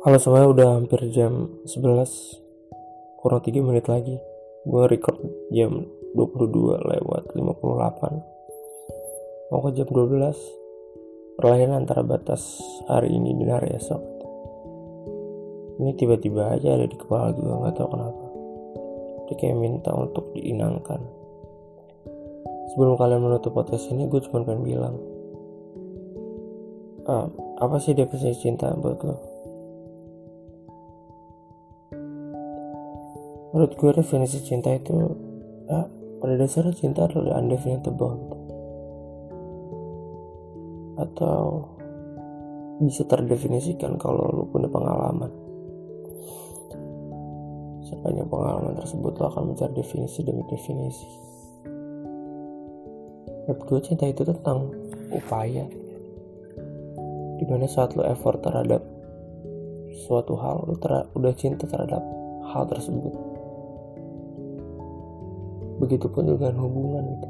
Halo semuanya udah hampir jam 11 Kurang 3 menit lagi. Gue record jam 22 lewat 58 Mau ke jam 12 Perlahan antara batas hari ini dan hari esok. Ini tiba-tiba aja ada di kepala gue gak tau kenapa. Dia kayak minta untuk diinangkan. Sebelum kalian menutup podcast ini gue cuma pengen bilang ah, Apa sih definisi cinta buat lo? Menurut gue definisi cinta itu ya, pada dasarnya cinta adalah undefinable. Atau bisa terdefinisikan kalau lu punya pengalaman. Sepanjang pengalaman tersebut lo akan mencari definisi demi definisi. Menurut gue cinta itu tentang upaya. Di mana saat lo effort terhadap suatu hal lo ter udah cinta terhadap hal tersebut begitupun dengan hubungan gitu.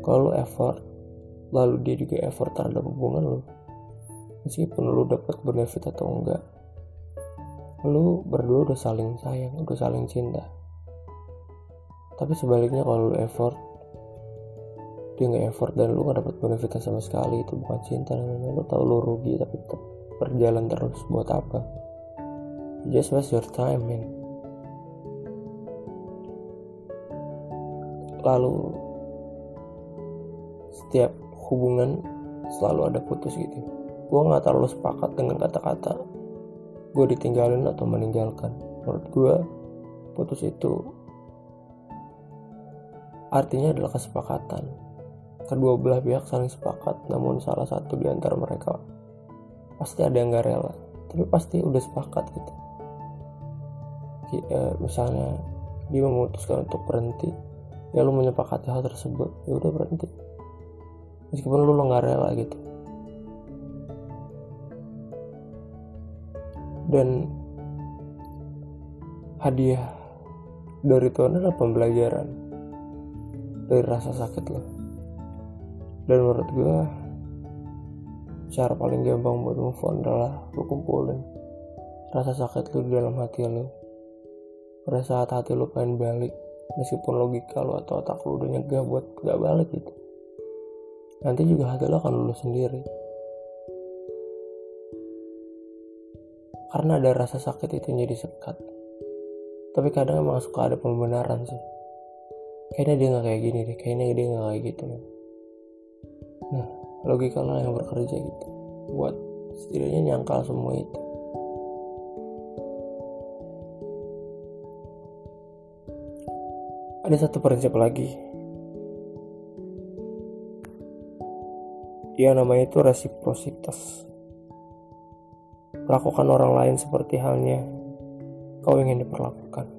Kalau lu effort lalu dia juga effort terhadap hubungan lu. Meskipun lu dapat benefit atau enggak lu berdua udah saling sayang udah saling cinta. Tapi sebaliknya kalau lu effort dia nggak effort dan lu gak dapat benefit sama sekali itu bukan cinta namanya. Lu tau lu rugi tapi tetap berjalan terus buat apa. Just waste your time man lalu setiap hubungan selalu ada putus gitu. Gue nggak terlalu sepakat dengan kata-kata gue ditinggalin atau meninggalkan. Menurut gue putus itu artinya adalah kesepakatan. Kedua belah pihak saling sepakat namun salah satu di antara mereka pasti ada yang gak rela tapi pasti udah sepakat gitu. Eh, misalnya dia memutuskan untuk berhenti ya lu menyepakati hal tersebut. Ya udah berhenti. Meskipun lu nggak rela gitu. Dan hadiah dari Tuhan adalah pembelajaran dari rasa sakit lo. Dan menurut gue cara paling gampang buat move on adalah lu kumpulin rasa sakit lu di dalam hati lo pada saat hati lu pengen balik meskipun logika lo atau otak lo udah nyegah buat gak balik gitu. Nanti juga hati lo akan lulus sendiri. Karena ada rasa sakit itu jadi sekat. Tapi kadang emang suka ada pembenaran sih. Kayaknya dia nggak kayak gini deh. Kayaknya dia nggak kayak gitu. Nah logika lo yang bekerja gitu. Buat setidaknya nyangkal semua itu ada satu prinsip lagi. Yang namanya itu resiprositas. Lakukan orang lain seperti halnya kau ingin diperlakukan